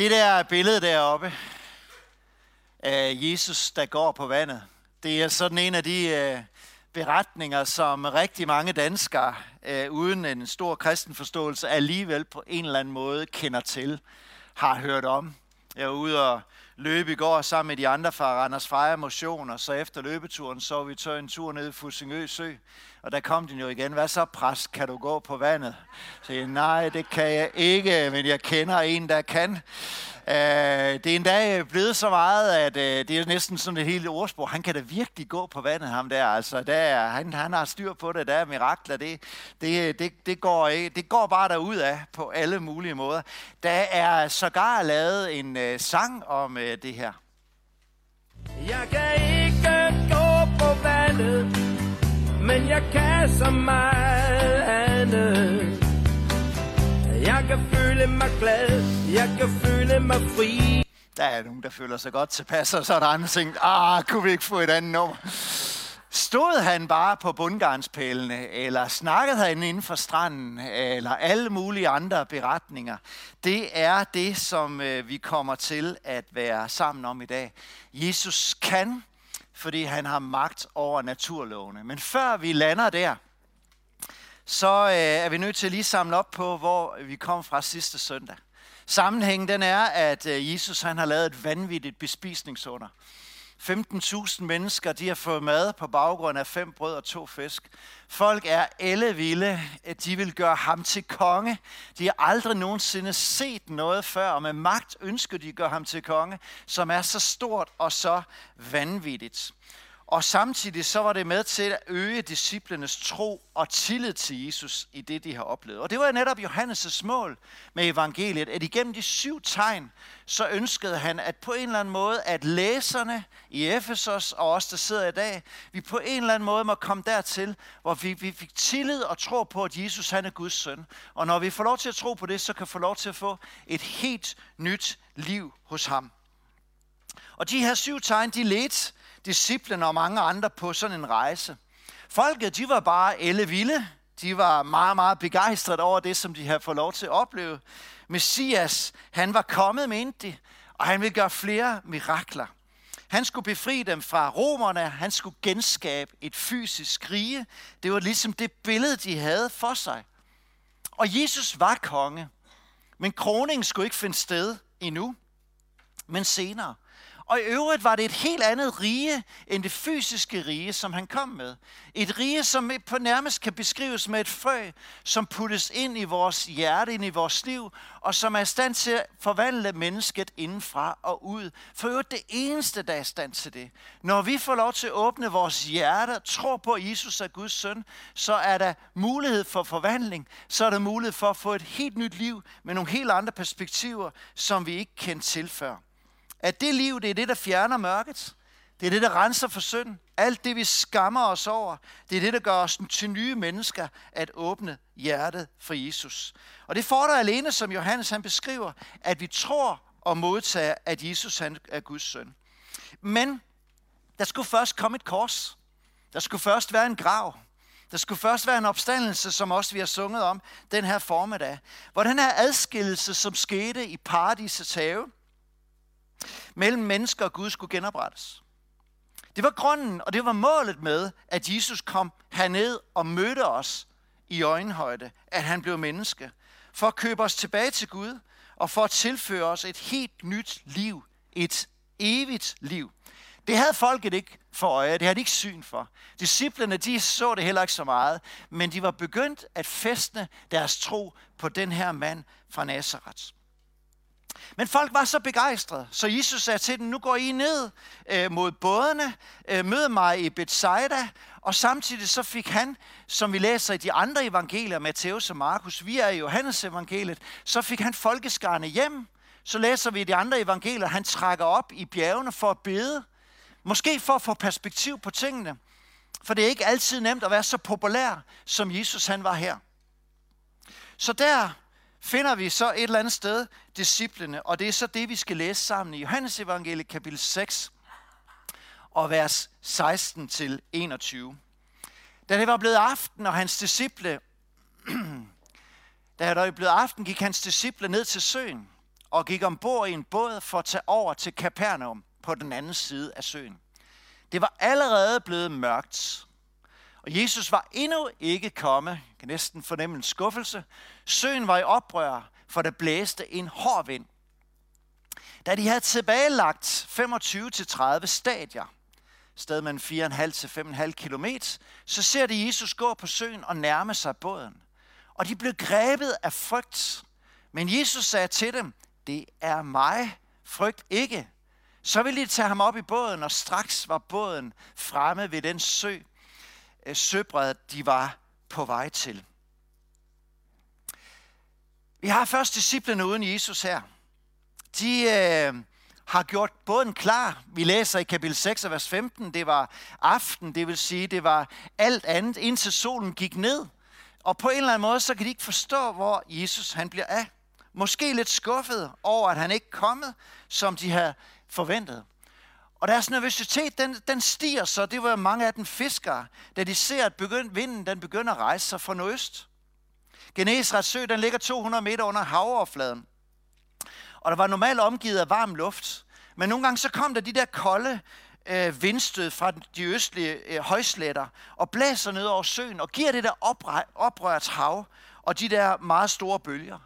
Det der billede deroppe af Jesus, der går på vandet, det er sådan en af de øh, beretninger, som rigtig mange danskere, øh, uden en stor kristen forståelse, alligevel på en eller anden måde kender til, har hørt om. Jeg var ude og løbe i går sammen med de andre fra Randers Freja Motion, og så efter løbeturen så vi tør en tur ned i Fusingø Sø, og der kom den jo igen. Hvad så, præst? Kan du gå på vandet? Så jeg, nej, det kan jeg ikke, men jeg kender en, der kan. Uh, det er endda blevet så meget, at øh, det er næsten sådan et helt ordsprog. Han kan da virkelig gå på vandet, ham der. Altså, der er, han, han har styr på det, der er mirakler. Det, det, det, det, går, øh, det går bare derud af på alle mulige måder. Der er sågar lavet en øh, sang om øh, det her. Jeg kan ikke gå på vandet, men jeg kan så meget andet. Jeg kan føle mig glad, jeg kan føle. Der er nogen, der føler sig godt tilpas, og så er der andre, ting, ah, kunne vi ikke få et andet nummer? Stod han bare på bundgarnspælene, eller snakkede han inden for stranden, eller alle mulige andre beretninger? Det er det, som øh, vi kommer til at være sammen om i dag. Jesus kan, fordi han har magt over naturlovene. Men før vi lander der, så øh, er vi nødt til at lige samle op på, hvor vi kom fra sidste søndag. Sammenhængen den er, at øh, Jesus han har lavet et vanvittigt bespisningsunder. 15.000 mennesker, de har fået mad på baggrund af fem brød og to fisk. Folk er ellevilde. De vil gøre ham til konge. De har aldrig nogensinde set noget før, og med magt ønsker de at gøre ham til konge, som er så stort og så vanvittigt. Og samtidig så var det med til at øge disciplenes tro og tillid til Jesus i det, de har oplevet. Og det var netop Johannes' mål med evangeliet, at igennem de syv tegn, så ønskede han, at på en eller anden måde, at læserne i Efesos og os, der sidder i dag, vi på en eller anden måde må komme dertil, hvor vi, vi fik tillid og tro på, at Jesus han er Guds søn. Og når vi får lov til at tro på det, så kan vi få lov til at få et helt nyt liv hos ham. Og de her syv tegn, de ledte disciplene og mange andre på sådan en rejse. Folket, de var bare elleville. De var meget, meget begejstrede over det, som de havde fået lov til at opleve. Messias, han var kommet, mente de, og han ville gøre flere mirakler. Han skulle befri dem fra romerne, han skulle genskabe et fysisk rige. Det var ligesom det billede, de havde for sig. Og Jesus var konge, men kroningen skulle ikke finde sted endnu, men senere. Og i øvrigt var det et helt andet rige end det fysiske rige, som han kom med. Et rige, som på nærmest kan beskrives med et frø, som puttes ind i vores hjerte, ind i vores liv, og som er i stand til at forvandle mennesket indenfra og ud. For øvrigt det eneste, der er i stand til det. Når vi får lov til at åbne vores hjerte og tror på, at Jesus er Guds søn, så er der mulighed for forvandling. Så er der mulighed for at få et helt nyt liv med nogle helt andre perspektiver, som vi ikke kendte til før. At det liv, det er det, der fjerner mørket. Det er det, der renser for synd. Alt det, vi skammer os over, det er det, der gør os til nye mennesker at åbne hjertet for Jesus. Og det fordrer alene, som Johannes han beskriver, at vi tror og modtager, at Jesus han er Guds søn. Men der skulle først komme et kors. Der skulle først være en grav. Der skulle først være en opstandelse, som også vi har sunget om den her formiddag. Hvor den her adskillelse, som skete i paradisets have, mellem mennesker og Gud skulle genoprettes. Det var grunden, og det var målet med, at Jesus kom herned og mødte os i øjenhøjde, at han blev menneske, for at købe os tilbage til Gud, og for at tilføre os et helt nyt liv, et evigt liv. Det havde folket ikke for øje, det havde de ikke syn for. Disciplerne, de så det heller ikke så meget, men de var begyndt at festne deres tro på den her mand fra Nazareth. Men folk var så begejstrede, så Jesus sagde til dem, nu går I ned øh, mod bådene, øh, mød mig i Bethsaida, og samtidig så fik han, som vi læser i de andre evangelier, Matthæus og Markus, vi er i Johannes evangeliet, så fik han folkeskarne hjem. Så læser vi i de andre evangelier, han trækker op i bjergene for at bede. Måske for at få perspektiv på tingene. For det er ikke altid nemt at være så populær, som Jesus han var her. Så der finder vi så et eller andet sted disciplene, og det er så det, vi skal læse sammen i Johannes evangeliet kapitel 6 og vers 16 til 21. Da det var blevet aften, og hans disciple, da det var blevet aften, gik hans disciple ned til søen, og gik ombord i en båd for at tage over til Capernaum på den anden side af søen. Det var allerede blevet mørkt, og Jesus var endnu ikke kommet. Jeg kan næsten fornemme en skuffelse. Søen var i oprør, for der blæste en hård vind. Da de havde tilbagelagt 25-30 stadier, sted mellem 4,5 til 5,5 km, så ser de Jesus gå på søen og nærme sig båden. Og de blev grebet af frygt. Men Jesus sagde til dem, det er mig, frygt ikke. Så ville de tage ham op i båden, og straks var båden fremme ved den sø, øh, søbred, de var på vej til. Vi har først disciplene uden Jesus her. De øh, har gjort båden klar. Vi læser i kapitel 6, vers 15, det var aften, det vil sige, det var alt andet, indtil solen gik ned. Og på en eller anden måde, så kan de ikke forstå, hvor Jesus han bliver af. Måske lidt skuffet over, at han ikke er kommet, som de havde forventet. Og deres nervøsitet, den, den stiger så. Det var mange af dem fiskere, da de ser, at begynd, vinden den begynder at rejse sig fra nordøst. Genesrets sø, den ligger 200 meter under havoverfladen. Og der var normalt omgivet af varm luft. Men nogle gange så kom der de der kolde øh, vindstød fra de østlige øh, højsletter og blæser ned over søen og giver det der oprør, oprørt hav og de der meget store bølger.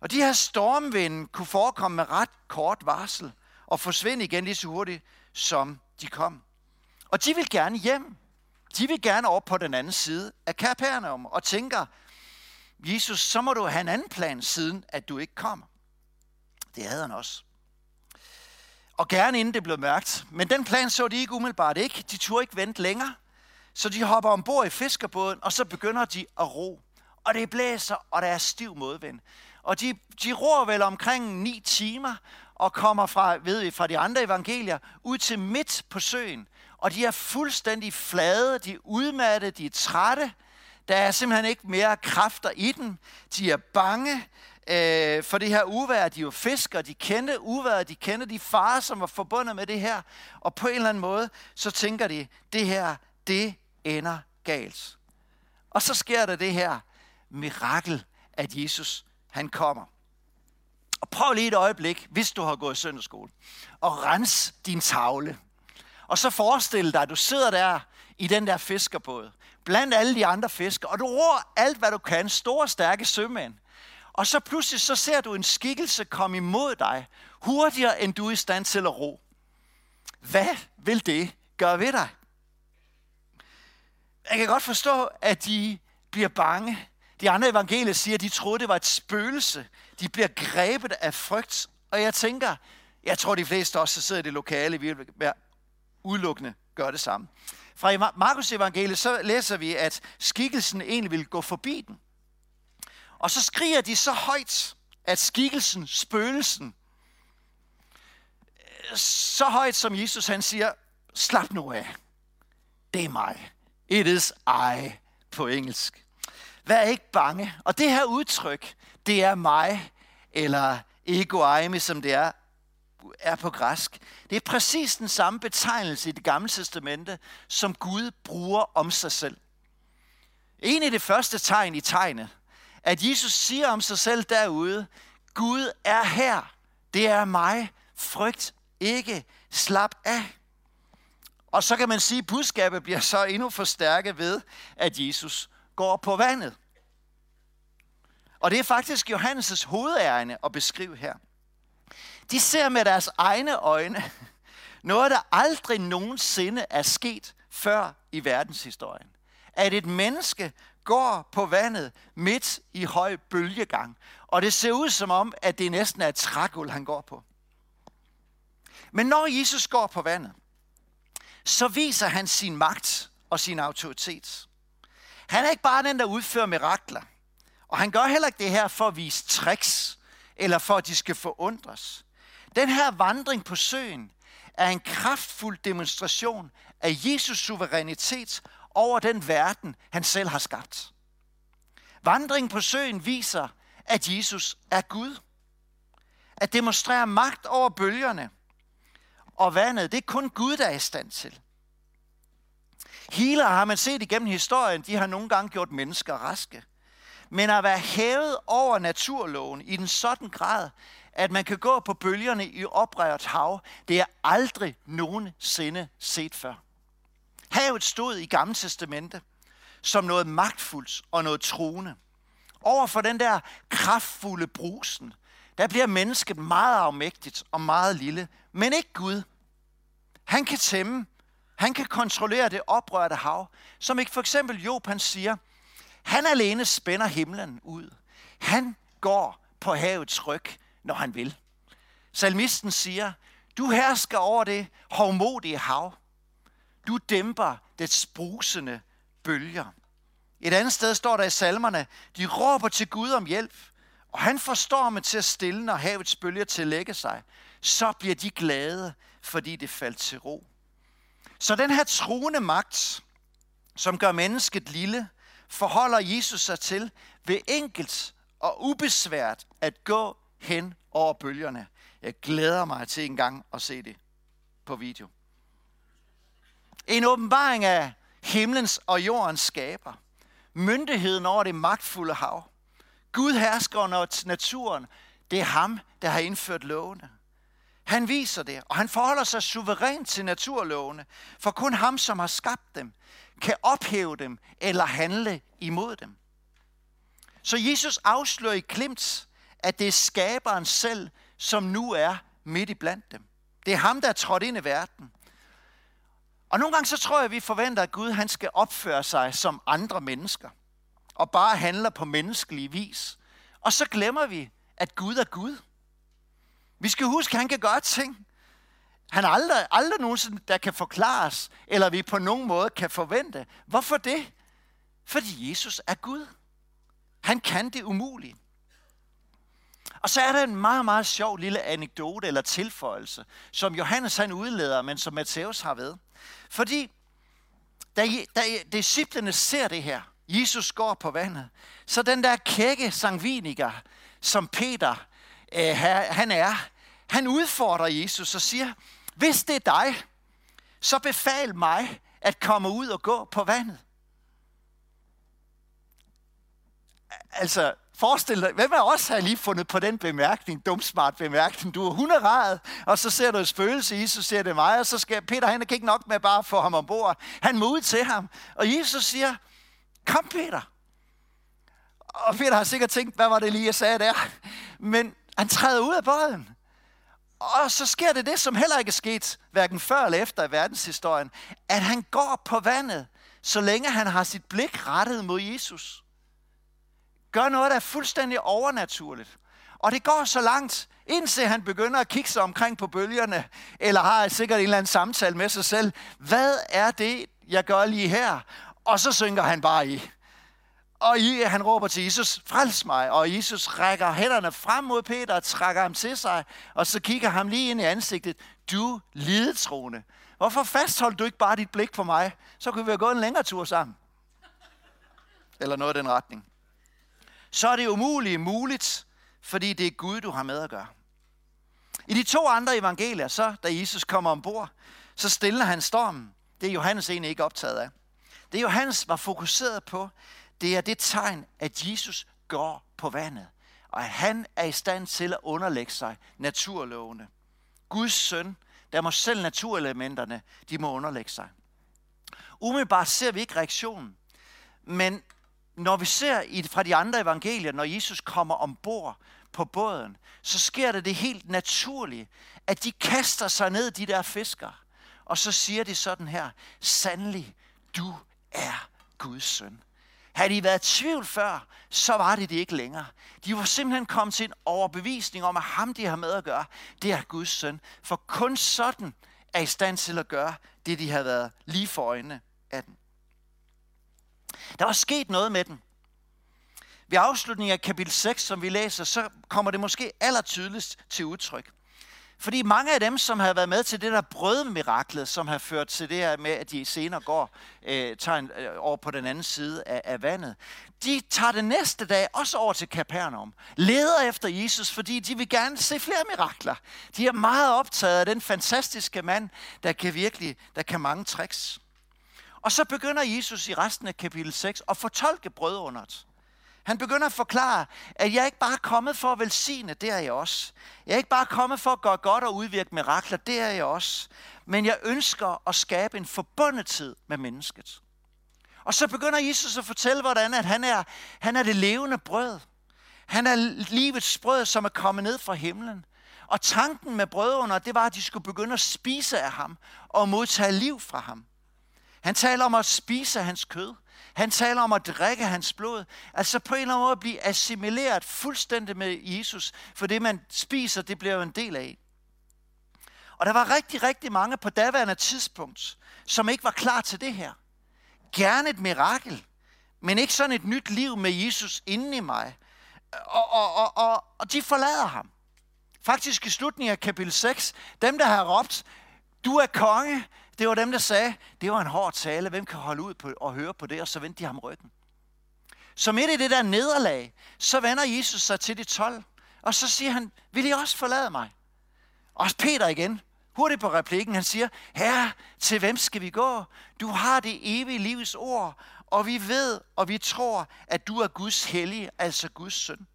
Og de her stormvinde kunne forekomme med ret kort varsel og forsvinde igen lige så hurtigt, som de kom. Og de vil gerne hjem. De vil gerne op på den anden side af Kapernaum og tænker, Jesus, så må du have en anden plan, siden at du ikke kommer. Det havde han også. Og gerne inden det blev mørkt. Men den plan så de ikke umiddelbart ikke. De turde ikke vente længere. Så de hopper ombord i fiskerbåden, og så begynder de at ro. Og det blæser, og der er stiv modvind. Og de, de ror vel omkring 9 timer, og kommer fra, ved vi, fra de andre evangelier, ud til midt på søen. Og de er fuldstændig flade, de er udmatte, de er trætte. Der er simpelthen ikke mere kræfter i dem. De er bange øh, for det her uvær. De er jo fiskere, de kender uværet, de kender de farer, som var forbundet med det her. Og på en eller anden måde, så tænker de, det her, det ender galt. Og så sker der det her mirakel, at Jesus, han kommer. Og prøv lige et øjeblik, hvis du har gået i søndagsskole, og rens din tavle. Og så forestil dig, at du sidder der i den der fiskerbåd, blandt alle de andre fiskere, og du ror alt, hvad du kan, store, stærke sømænd. Og så pludselig så ser du en skikkelse komme imod dig, hurtigere end du er i stand til at ro. Hvad vil det gøre ved dig? Jeg kan godt forstå, at de bliver bange. De andre evangelier siger, at de troede, det var et spøgelse. De bliver grebet af frygt. Og jeg tænker, jeg tror, de fleste også, der sidder i det lokale, vil være udelukkende gør det samme. Fra Markus evangeliet, så læser vi, at skikkelsen egentlig vil gå forbi den. Og så skriger de så højt, at skikkelsen, spøgelsen, så højt som Jesus han siger, slap nu af. Det er mig. It is I på engelsk. Vær ikke bange. Og det her udtryk, det er mig, eller ego eimi, som det er, er på græsk. Det er præcis den samme betegnelse i det gamle testamente, som Gud bruger om sig selv. En af det første tegn i tegnet, at Jesus siger om sig selv derude, Gud er her. Det er mig. Frygt ikke. Slap af. Og så kan man sige, at budskabet bliver så endnu forstærket ved, at Jesus går på vandet. Og det er faktisk Johannes' hovedærende at beskrive her. De ser med deres egne øjne noget, der aldrig nogensinde er sket før i verdenshistorien. At et menneske går på vandet midt i høj bølgegang. Og det ser ud som om, at det næsten er et trækul, han går på. Men når Jesus går på vandet, så viser han sin magt og sin autoritet. Han er ikke bare den, der udfører mirakler. Og han gør heller ikke det her for at vise tricks, eller for at de skal forundres. Den her vandring på søen er en kraftfuld demonstration af Jesus suverænitet over den verden, han selv har skabt. Vandringen på søen viser, at Jesus er Gud. At demonstrere magt over bølgerne og vandet, det er kun Gud, der er i stand til. Healer har man set igennem historien, de har nogle gange gjort mennesker raske. Men at være hævet over naturloven i den sådan grad, at man kan gå på bølgerne i oprørt hav, det er aldrig nogensinde set før. Havet stod i Gamle Testamente som noget magtfuldt og noget truende. Over for den der kraftfulde brusen, der bliver mennesket meget afmægtigt og meget lille, men ikke Gud. Han kan tæmme, han kan kontrollere det oprørte hav, som ikke for eksempel Job han siger, han alene spænder himlen ud. Han går på havets ryg, når han vil. Salmisten siger, du hersker over det hovmodige hav. Du dæmper det brusende bølger. Et andet sted står der i salmerne, de råber til Gud om hjælp, og han forstår med til at stille, når havets bølger til at lægge sig. Så bliver de glade, fordi det faldt til ro. Så den her troende magt, som gør mennesket lille, forholder Jesus sig til ved enkelt og ubesvært at gå hen over bølgerne. Jeg glæder mig til en gang at se det på video. En åbenbaring af himlens og jordens skaber. Myndigheden over det magtfulde hav. Gud hersker over naturen. Det er ham, der har indført lovene. Han viser det, og han forholder sig suverænt til naturlovene, for kun ham, som har skabt dem, kan ophæve dem eller handle imod dem. Så Jesus afslører i klimt, at det er skaberen selv, som nu er midt i blandt dem. Det er ham, der er trådt ind i verden. Og nogle gange så tror jeg, at vi forventer, at Gud han skal opføre sig som andre mennesker. Og bare handler på menneskelig vis. Og så glemmer vi, at Gud er Gud. Vi skal huske, at han kan gøre ting. Han er aldrig, aldrig nogensinde, der kan forklares, eller vi på nogen måde kan forvente. Hvorfor det? Fordi Jesus er Gud. Han kan det umulige. Og så er der en meget, meget sjov lille anekdote eller tilføjelse, som Johannes han udleder, men som Matthæus har ved. Fordi da, da disciplene ser det her, Jesus går på vandet, så den der kække sangviniker, som Peter øh, han er, han udfordrer Jesus og siger, hvis det er dig, så befal mig at komme ud og gå på vandet. Altså, forestil dig, hvem af os har lige fundet på den bemærkning, dumsmart bemærkning? Du er hunderad, og så ser du et spøgelse, Jesus ser det mig, og så skal Peter, han kan ikke nok med bare at få ham ombord. Han må ud til ham, og Jesus siger, kom Peter. Og Peter har sikkert tænkt, hvad var det lige, jeg sagde der? Men han træder ud af båden. Og så sker det det, som heller ikke er sket, hverken før eller efter i verdenshistorien, at han går på vandet, så længe han har sit blik rettet mod Jesus. Gør noget, der er fuldstændig overnaturligt. Og det går så langt, indtil han begynder at kigge sig omkring på bølgerne, eller har sikkert en eller anden samtale med sig selv. Hvad er det, jeg gør lige her? Og så synker han bare i. Og I, han råber til Jesus, frels mig. Og Jesus rækker hænderne frem mod Peter og trækker ham til sig. Og så kigger ham lige ind i ansigtet. Du lidetroende. Hvorfor fastholder du ikke bare dit blik på mig? Så kunne vi have gået en længere tur sammen. Eller noget i den retning. Så er det umuligt muligt, fordi det er Gud, du har med at gøre. I de to andre evangelier, så da Jesus kommer ombord, så stiller han stormen. Det er Johannes egentlig ikke optaget af. Det Johannes var fokuseret på, det er det tegn, at Jesus går på vandet, og at han er i stand til at underlægge sig naturlovene. Guds søn, der må selv naturelementerne, de må underlægge sig. Umiddelbart ser vi ikke reaktionen, men når vi ser i, fra de andre evangelier, når Jesus kommer ombord på båden, så sker det det helt naturlige, at de kaster sig ned, de der fiskere. Og så siger de sådan her, sandelig, du er Guds søn. Havde de været i tvivl før, så var det det ikke længere. De var simpelthen kommet til en overbevisning om, at ham, de har med at gøre, det er Guds søn. For kun sådan er i stand til at gøre det, de har været lige for øjnene af den. Der var sket noget med den. Ved afslutningen af kapitel 6, som vi læser, så kommer det måske allertydeligst til udtryk. Fordi mange af dem, som havde været med til det der brødmiraklet, som har ført til det her med, at de senere går øh, tager en, øh, over på den anden side af, af vandet, de tager det næste dag også over til Kapernaum. Leder efter Jesus, fordi de vil gerne se flere mirakler. De er meget optaget af den fantastiske mand, der kan virkelig, der kan mange tricks. Og så begynder Jesus i resten af kapitel 6 at fortolke brødunderet. Han begynder at forklare, at jeg ikke bare er kommet for at velsigne, det er jeg også. Jeg er ikke bare kommet for at gøre godt og udvirke mirakler, det er jeg også. Men jeg ønsker at skabe en forbundethed med mennesket. Og så begynder Jesus at fortælle, hvordan at han, er, han er det levende brød. Han er livets brød, som er kommet ned fra himlen. Og tanken med brødrene, det var, at de skulle begynde at spise af ham og modtage liv fra ham. Han taler om at spise hans kød. Han taler om at drikke hans blod. Altså på en eller anden måde at blive assimileret fuldstændig med Jesus. For det, man spiser, det bliver jo en del af. Og der var rigtig, rigtig mange på daværende tidspunkt, som ikke var klar til det her. Gerne et mirakel, men ikke sådan et nyt liv med Jesus inden i mig. Og, og, og, og, og de forlader ham. Faktisk i slutningen af kapitel 6, dem der har råbt, du er konge, det var dem, der sagde, det var en hård tale, hvem kan holde ud på, og høre på det, og så vendte de ham ryggen. Så midt i det der nederlag, så vender Jesus sig til de 12, og så siger han, vil I også forlade mig? Og Peter igen, hurtigt på replikken, han siger, Herre, til hvem skal vi gå? Du har det evige livs ord, og vi ved, og vi tror, at du er Guds hellige, altså Guds søn.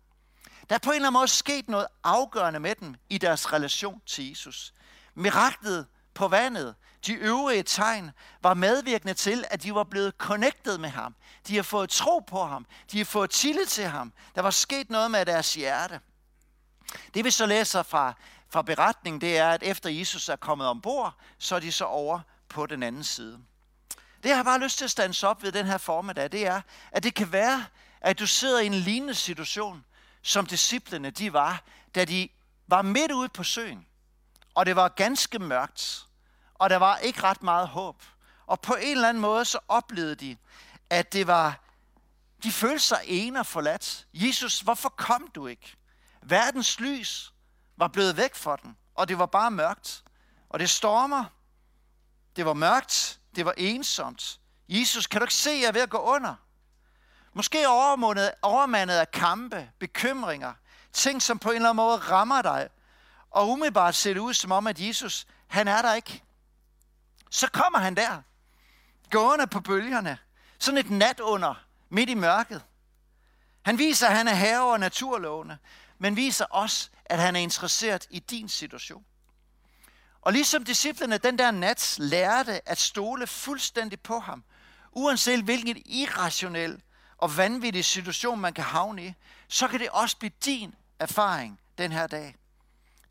Der er på en eller anden måde sket noget afgørende med dem i deres relation til Jesus. Miraklet på vandet, de øvrige tegn, var medvirkende til, at de var blevet connected med ham. De har fået tro på ham. De har fået tillid til ham. Der var sket noget med deres hjerte. Det vi så læser fra, fra beretningen, det er, at efter Jesus er kommet ombord, så er de så over på den anden side. Det jeg har bare lyst til at stands op ved den her formiddag, det er, at det kan være, at du sidder i en lignende situation, som disciplene de var, da de var midt ude på søen, og det var ganske mørkt, og der var ikke ret meget håb. Og på en eller anden måde så oplevede de, at det var, de følte sig ene og forladt. Jesus, hvorfor kom du ikke? Verdens lys var blevet væk fra den, og det var bare mørkt. Og det stormer. Det var mørkt. Det var ensomt. Jesus, kan du ikke se, at jeg er ved at gå under? Måske overmandet, overmandet af kampe, bekymringer, ting, som på en eller anden måde rammer dig, og umiddelbart ser det ud som om, at Jesus, han er der ikke. Så kommer han der, gående på bølgerne, sådan et nat under, midt i mørket. Han viser, at han er herre over naturlovene, men viser også, at han er interesseret i din situation. Og ligesom disciplene den der nat lærte at stole fuldstændig på ham, uanset hvilken irrationel og vanvittig situation, man kan havne i, så kan det også blive din erfaring den her dag.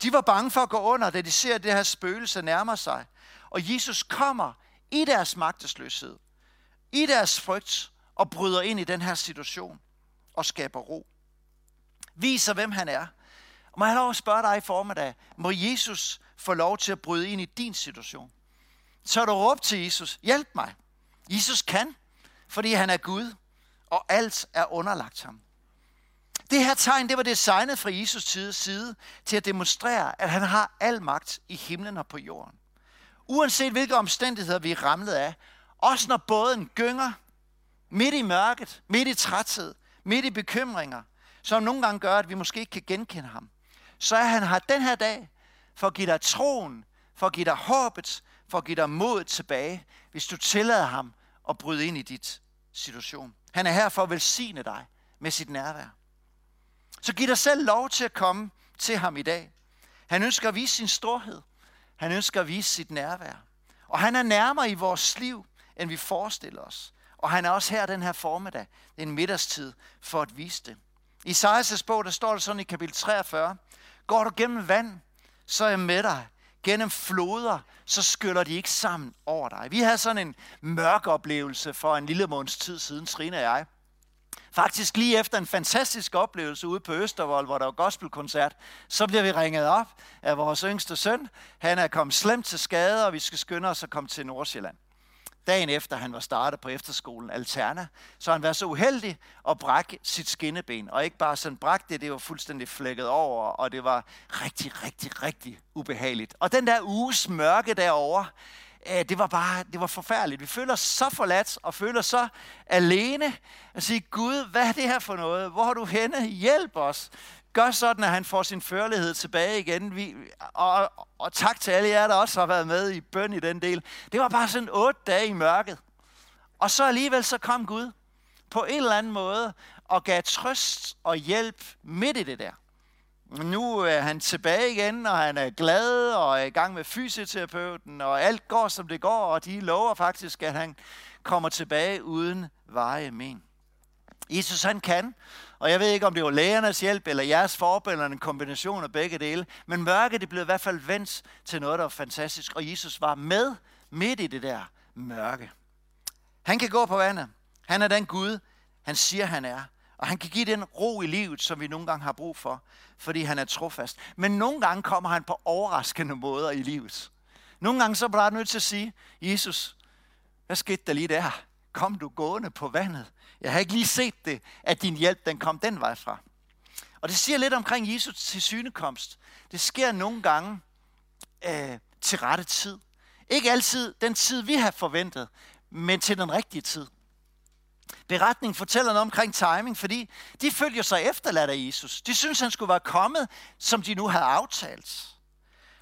De var bange for at gå under, da de ser, det her spøgelse nærmer sig. Og Jesus kommer i deres magtesløshed, i deres frygt, og bryder ind i den her situation og skaber ro. Viser, hvem han er. Og må jeg lov at spørge dig i formiddag, må Jesus få lov til at bryde ind i din situation? Så du råb til Jesus, hjælp mig. Jesus kan, fordi han er Gud, og alt er underlagt ham. Det her tegn, det var designet fra Jesus side til at demonstrere, at han har al magt i himlen og på jorden. Uanset hvilke omstændigheder vi er ramlet af, også når båden gynger, midt i mørket, midt i træthed, midt i bekymringer, som nogle gange gør, at vi måske ikke kan genkende ham, så er han her den her dag for at give dig troen, for at give dig håbet, for at give dig mod tilbage, hvis du tillader ham at bryde ind i dit situation. Han er her for at velsigne dig med sit nærvær. Så giv dig selv lov til at komme til ham i dag. Han ønsker at vise sin storhed. Han ønsker at vise sit nærvær. Og han er nærmere i vores liv, end vi forestiller os. Og han er også her den her formiddag, en middagstid, for at vise det. I Isaias' bog, der står det sådan i kapitel 43. Går du gennem vand, så er jeg med dig. Gennem floder, så skyller de ikke sammen over dig. Vi havde sådan en mørk oplevelse for en lille måneds tid siden, Trine og jeg. Faktisk lige efter en fantastisk oplevelse ude på Østervold, hvor der var gospelkoncert, så bliver vi ringet op af vores yngste søn. Han er kommet slemt til skade, og vi skal skynde os at komme til Nordsjælland. Dagen efter han var startet på efterskolen Alterna, så han var så uheldig at brække sit skinneben. Og ikke bare sådan brække det, det var fuldstændig flækket over, og det var rigtig, rigtig, rigtig ubehageligt. Og den der uges mørke derovre, Øh, det var bare, det var forfærdeligt. Vi føler os så forladt og føler så alene Og sige, Gud, hvad er det her for noget? Hvor er du henne? Hjælp os. Gør sådan, at han får sin førlighed tilbage igen. Vi, og, og tak til alle jer, der også har været med i bøn i den del. Det var bare sådan otte dage i mørket. Og så alligevel så kom Gud på en eller anden måde og gav trøst og hjælp midt i det der. Nu er han tilbage igen, og han er glad og er i gang med fysioterapeuten, og alt går, som det går, og de lover faktisk, at han kommer tilbage uden veje men. Jesus han kan, og jeg ved ikke, om det var lægernes hjælp eller jeres forbilleder, en kombination af begge dele, men mørket det blev i hvert fald vendt til noget, der var fantastisk, og Jesus var med midt i det der mørke. Han kan gå på vandet. Han er den Gud, han siger, han er. Og han kan give den ro i livet, som vi nogle gange har brug for, fordi han er trofast. Men nogle gange kommer han på overraskende måder i livet. Nogle gange så er bare nødt til at sige, Jesus, hvad skete der lige der? Kom du gående på vandet? Jeg har ikke lige set det, at din hjælp den kom den vej fra. Og det siger lidt omkring Jesus til synekomst. Det sker nogle gange øh, til rette tid. Ikke altid den tid, vi har forventet, men til den rigtige tid. Beretningen fortæller noget omkring timing, fordi de følger sig efterladt af Jesus. De synes, han skulle være kommet, som de nu havde aftalt.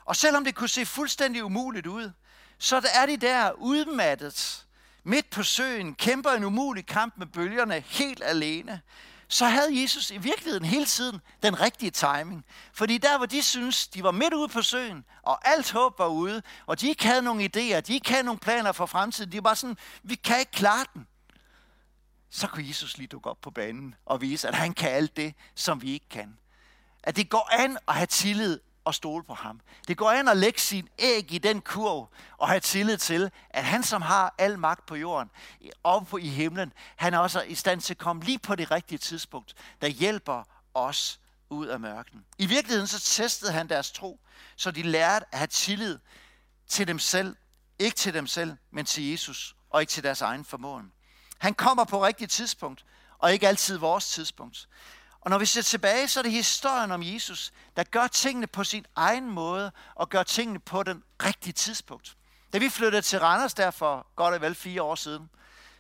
Og selvom det kunne se fuldstændig umuligt ud, så er de der udmattet, midt på søen, kæmper en umulig kamp med bølgerne helt alene. Så havde Jesus i virkeligheden hele tiden den rigtige timing. Fordi der, hvor de synes, de var midt ude på søen, og alt håb var ude, og de ikke havde nogen idéer, de ikke havde nogen planer for fremtiden, de var sådan, vi kan ikke klare den så kunne Jesus lige dukke op på banen og vise, at han kan alt det, som vi ikke kan. At det går an at have tillid og stole på ham. Det går an at lægge sin æg i den kurv og have tillid til, at han, som har al magt på jorden, oppe på i himlen, han er også i stand til at komme lige på det rigtige tidspunkt, der hjælper os ud af mørken. I virkeligheden så testede han deres tro, så de lærte at have tillid til dem selv. Ikke til dem selv, men til Jesus, og ikke til deres egen formåen. Han kommer på rigtigt tidspunkt, og ikke altid vores tidspunkt. Og når vi ser tilbage, så er det historien om Jesus, der gør tingene på sin egen måde, og gør tingene på den rigtige tidspunkt. Da vi flyttede til Randers der for godt og vel fire år siden,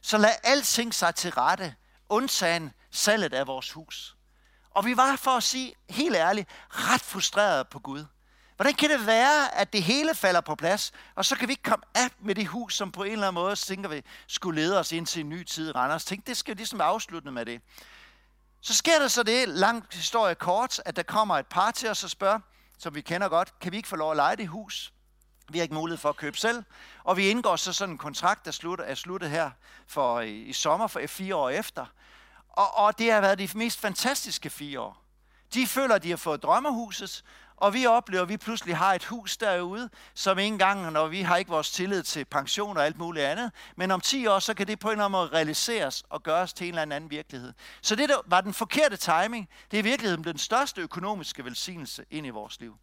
så lagde alting sig til rette, undtagen salget af vores hus. Og vi var, for at sige helt ærligt, ret frustrerede på Gud. Hvordan kan det være, at det hele falder på plads, og så kan vi ikke komme af med det hus, som på en eller anden måde, tænker vi, skulle lede os ind til en ny tid i Randers. Tænk, det skal ligesom afslutte med det. Så sker der så det, lang historie kort, at der kommer et par til os og spørger, som vi kender godt, kan vi ikke få lov at lege det hus? Vi har ikke mulighed for at købe selv, og vi indgår så sådan en kontrakt, der slutter, er sluttet her for i, i sommer for øh, fire år efter. Og, og det har været de mest fantastiske fire år. De føler, at de har fået drømmehuset, og vi oplever, at vi pludselig har et hus derude, som ikke engang, når vi har ikke vores tillid til pension og alt muligt andet, men om 10 år, så kan det på en eller anden måde realiseres og gøres til en eller anden virkelighed. Så det der var den forkerte timing, det er i virkeligheden den største økonomiske velsignelse ind i vores liv.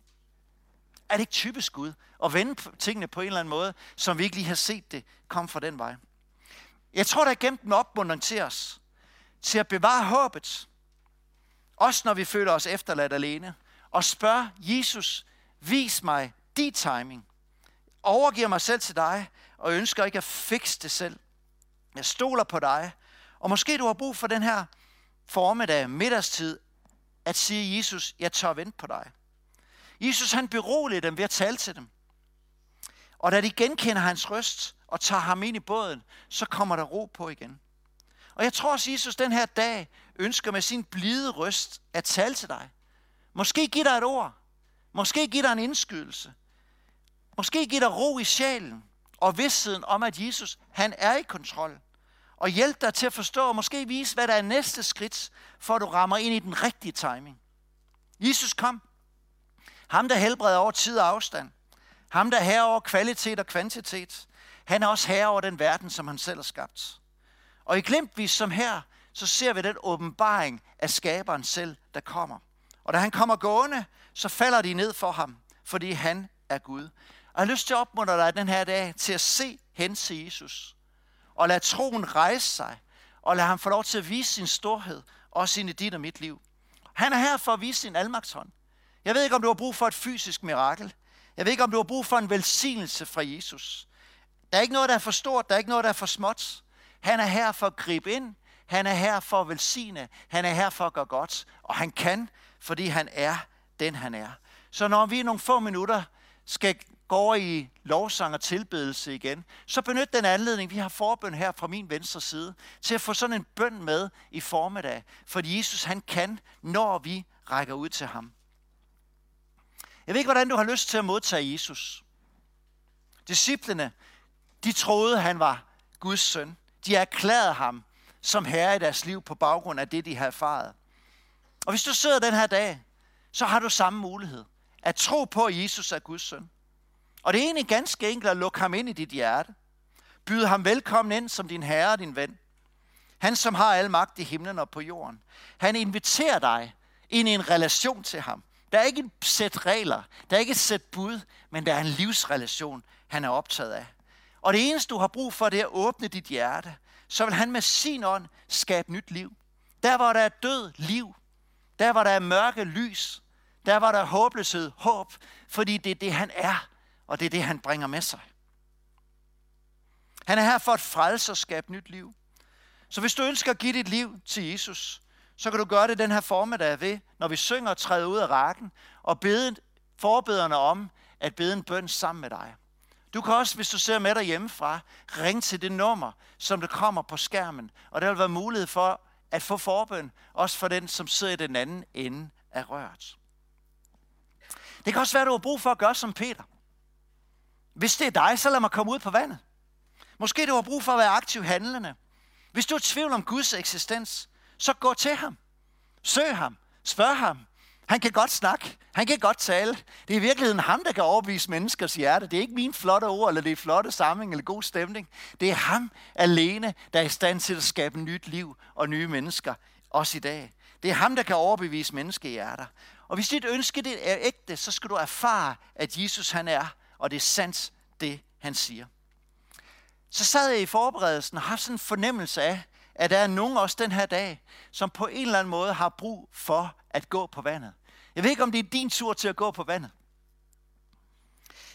Er det ikke typisk Gud at vende tingene på en eller anden måde, som vi ikke lige har set det komme fra den vej? Jeg tror, der er gemt en opmuntring til os, til at bevare håbet, også når vi føler os efterladt alene og spørger Jesus, vis mig din timing. Overgiver mig selv til dig, og ønsker ikke at fikse det selv. Jeg stoler på dig, og måske du har brug for den her formiddag, middagstid, at sige, Jesus, jeg tør vente på dig. Jesus han beroliger dem ved at tale til dem. Og da de genkender hans røst og tager ham ind i båden, så kommer der ro på igen. Og jeg tror også, Jesus den her dag ønsker med sin blide røst at tale til dig. Måske give dig et ord. Måske give dig en indskydelse. Måske give dig ro i sjælen og vidstheden om, at Jesus han er i kontrol. Og hjælp dig til at forstå og måske vise, hvad der er næste skridt, for at du rammer ind i den rigtige timing. Jesus kom. Ham, der helbreder over tid og afstand. Ham, der er herre over kvalitet og kvantitet. Han er også herre over den verden, som han selv har skabt. Og i glimtvis som her, så ser vi den åbenbaring af skaberen selv, der kommer. Og da han kommer gående, så falder de ned for ham, fordi han er Gud. Og jeg har lyst til at opmuntre dig den her dag til at se hen til Jesus. Og lad troen rejse sig. Og lad ham få lov til at vise sin storhed, også ind i dit og mit liv. Han er her for at vise sin almagtshånd. Jeg ved ikke, om du har brug for et fysisk mirakel. Jeg ved ikke, om du har brug for en velsignelse fra Jesus. Der er ikke noget, der er for stort. Der er ikke noget, der er for småt. Han er her for at gribe ind. Han er her for at velsigne. Han er her for at gøre godt. Og han kan fordi han er den, han er. Så når vi i nogle få minutter skal gå over i lovsang og tilbedelse igen, så benyt den anledning, vi har forbøn her fra min venstre side, til at få sådan en bøn med i formiddag. For Jesus, han kan, når vi rækker ud til ham. Jeg ved ikke, hvordan du har lyst til at modtage Jesus. Disciplene, de troede, han var Guds søn. De erklærede ham som herre i deres liv på baggrund af det, de havde erfaret. Og hvis du sidder den her dag, så har du samme mulighed. At tro på, at Jesus er Guds søn. Og det er egentlig ganske enkelt at lukke ham ind i dit hjerte. Byde ham velkommen ind som din herre og din ven. Han, som har al magt i himlen og på jorden. Han inviterer dig ind i en relation til ham. Der er ikke et sæt regler, der er ikke et sæt bud, men der er en livsrelation, han er optaget af. Og det eneste, du har brug for, det er at åbne dit hjerte. Så vil han med sin ånd skabe nyt liv. Der, hvor der er død, liv. Der, var der mørke, lys. Der, var der håbløshed, håb. Fordi det er det, han er, og det er det, han bringer med sig. Han er her for at frelse og skabe nyt liv. Så hvis du ønsker at give dit liv til Jesus, så kan du gøre det den her formiddag ved, når vi synger og træder ud af rakken, og bede forbederne om at bede en bøn sammen med dig. Du kan også, hvis du ser med dig hjemmefra, ringe til det nummer, som der kommer på skærmen. Og der vil være mulighed for at få forbøn, også for den, som sidder i den anden ende af røret. Det kan også være, at du har brug for at gøre som Peter. Hvis det er dig, så lad mig komme ud på vandet. Måske du har brug for at være aktiv handlende. Hvis du er i tvivl om Guds eksistens, så gå til ham. Søg ham. Spørg ham. Han kan godt snakke. Han kan godt tale. Det er i virkeligheden ham, der kan overbevise menneskers hjerte. Det er ikke mine flotte ord, eller det er flotte samling, eller god stemning. Det er ham alene, der er i stand til at skabe nyt liv og nye mennesker, også i dag. Det er ham, der kan overbevise menneskehjerter. Og hvis dit ønske det er ægte, så skal du erfare, at Jesus han er, og det er sandt, det han siger. Så sad jeg i forberedelsen og har sådan en fornemmelse af, at der er nogen også den her dag, som på en eller anden måde har brug for at gå på vandet. Jeg ved ikke, om det er din tur til at gå på vandet.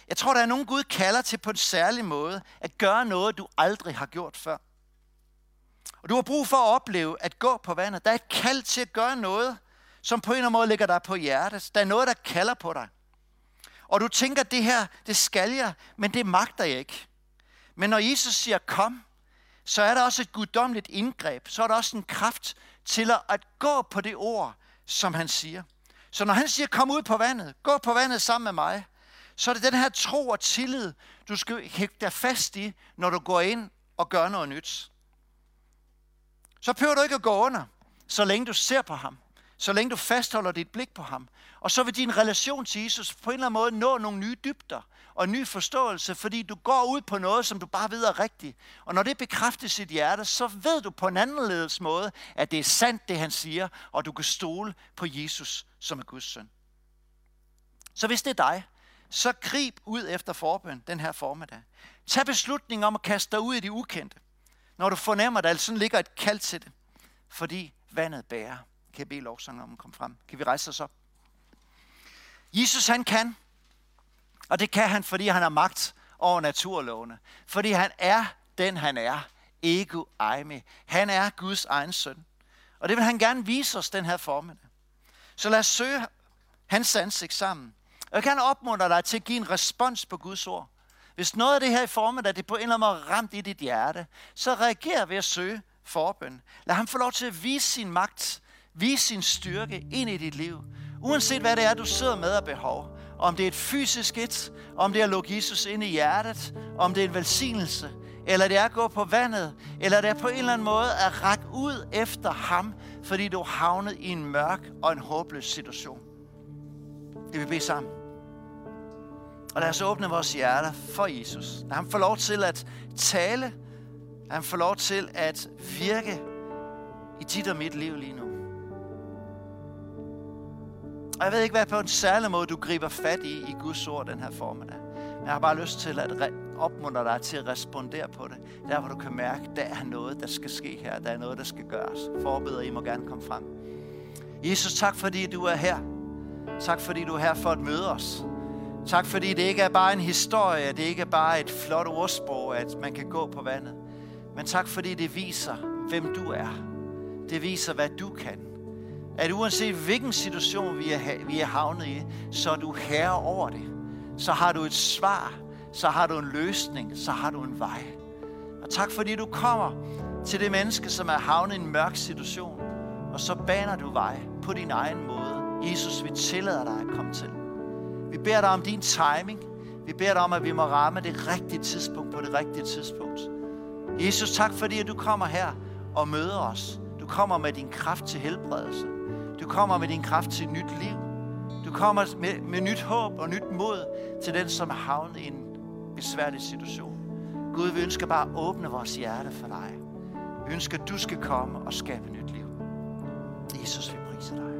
Jeg tror, der er nogen Gud kalder til på en særlig måde at gøre noget, du aldrig har gjort før. Og du har brug for at opleve at gå på vandet. Der er et kald til at gøre noget, som på en eller anden måde ligger dig på hjertet. Der er noget, der kalder på dig. Og du tænker, det her, det skal jeg, men det magter jeg ikke. Men når Jesus siger, kom, så er der også et guddommeligt indgreb. Så er der også en kraft til at gå på det ord, som han siger. Så når han siger, kom ud på vandet, gå på vandet sammen med mig, så er det den her tro og tillid, du skal hægte dig fast i, når du går ind og gør noget nyt. Så behøver du ikke at gå under, så længe du ser på ham. Så længe du fastholder dit blik på ham. Og så vil din relation til Jesus på en eller anden måde nå nogle nye dybder og en ny forståelse, fordi du går ud på noget, som du bare ved er rigtigt. Og når det bekræftes sit hjerte, så ved du på en anderledes måde, at det er sandt, det han siger, og du kan stole på Jesus, som er Guds søn. Så hvis det er dig, så grib ud efter forbøn den her formiddag. Tag beslutningen om at kaste dig ud i det ukendte, når du fornemmer, at der sådan ligger et kald til det, fordi vandet bærer. Kan jeg bede lovsangen om at komme frem? Kan vi rejse os op? Jesus han kan, og det kan han, fordi han har magt over naturlovene. Fordi han er den, han er. Ego eime. Han er Guds egen søn. Og det vil han gerne vise os den her formiddag. Så lad os søge hans ansigt sammen. Og jeg kan opmuntre dig til at give en respons på Guds ord. Hvis noget af det her i formiddag, det på en eller anden måde ramt i dit hjerte, så reager ved at søge forbøn. Lad ham få lov til at vise sin magt, Vis sin styrke ind i dit liv. Uanset hvad det er, du sidder med af behov. Om det er et fysisk et, om det er at lukke Jesus ind i hjertet, om det er en velsignelse, eller det er at gå på vandet, eller det er på en eller anden måde at række ud efter ham, fordi du er havnet i en mørk og en håbløs situation. Det vil bede sammen. Og lad os åbne vores hjerter for Jesus. Lad ham få lov til at tale. Lad ham få lov til at virke i dit og mit liv lige nu. Og jeg ved ikke, hvad på en særlig måde du griber fat i i Guds ord den her formiddag. Men jeg har bare lyst til at opmuntre dig til at respondere på det. Der hvor du kan mærke, der er noget, der skal ske her. Der er noget, der skal gøres. Forbeder, I må gerne komme frem. Jesus, tak fordi du er her. Tak fordi du er her for at møde os. Tak fordi det ikke er bare en historie, det ikke er bare et flot ordsprog, at man kan gå på vandet. Men tak fordi det viser, hvem du er. Det viser, hvad du kan at uanset hvilken situation vi er, vi er havnet i, så er du herre over det. så har du et svar, så har du en løsning, så har du en vej. Og tak fordi du kommer til det menneske, som er havnet i en mørk situation, og så baner du vej på din egen måde. Jesus, vi tillader dig at komme til. Vi beder dig om din timing. Vi beder dig om, at vi må ramme det rigtige tidspunkt på det rigtige tidspunkt. Jesus, tak fordi at du kommer her og møder os. Du kommer med din kraft til helbredelse. Du kommer med din kraft til nyt liv. Du kommer med, med nyt håb og nyt mod til den, som er havnet i en besværlig situation. Gud, vi ønsker bare at åbne vores hjerte for dig. Vi ønsker, at du skal komme og skabe nyt liv. Jesus, vi priser dig.